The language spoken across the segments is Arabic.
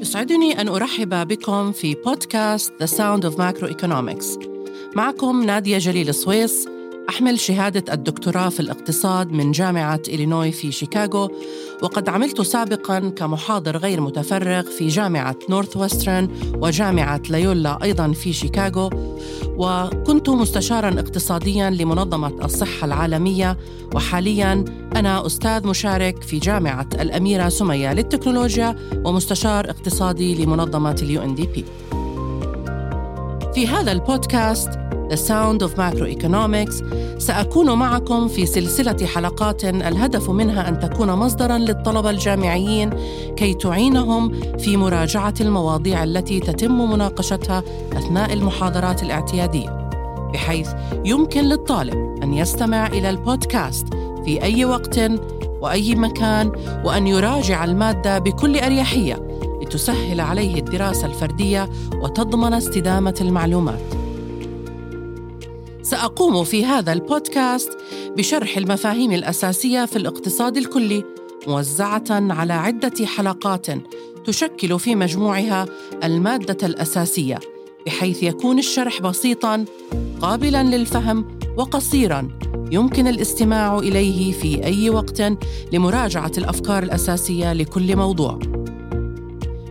يسعدني أن أرحب بكم في بودكاست The Sound of Macroeconomics. معكم نادية جليل السويس أحمل شهادة الدكتوراه في الاقتصاد من جامعة إلينوي في شيكاغو وقد عملت سابقا كمحاضر غير متفرغ في جامعة نورث وسترن وجامعة ليولا أيضا في شيكاغو. وكنت مستشارا اقتصاديا لمنظمة الصحة العالمية وحاليا أنا أستاذ مشارك في جامعة الأميرة سمية للتكنولوجيا ومستشار اقتصادي لمنظمة ال UNDP. في هذا ال podcast The Sound of Macroeconomics سأكون معكم في سلسلة حلقات الهدف منها أن تكون مصدرا للطلبة الجامعيين كي تعينهم في مراجعة المواضيع التي تتم مناقشتها أثناء المحاضرات الاعتيادية بحيث يمكن للطالب أن يستمع إلى البودكاست في أي وقت وأي مكان وأن يراجع المادة بكل أريحية لتسهل عليه الدراسة الفردية وتضمن استدامة المعلومات. سأقوم في هذا البودكاست بشرح المفاهيم الأساسية في الاقتصاد الكلي موزعة على عدة حلقات تشكل في مجموعها المادة الأساسية بحيث يكون الشرح بسيطا قابلا للفهم وقصيرا يمكن الاستماع إليه في أي وقت لمراجعة الأفكار الأساسية لكل موضوع.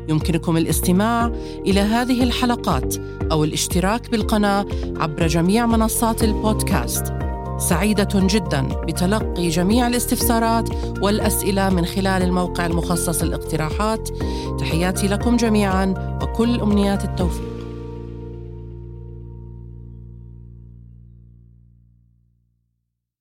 يمكنكم الاستماع إلى هذه الحلقات أو الاشتراك بالقناة عبر جميع منصات البودكاست. سعيدة جدا بتلقي جميع الاستفسارات والأسئلة من خلال الموقع المخصص للاقتراحات. تحياتي لكم جميعا وكل أمنيات التوفيق.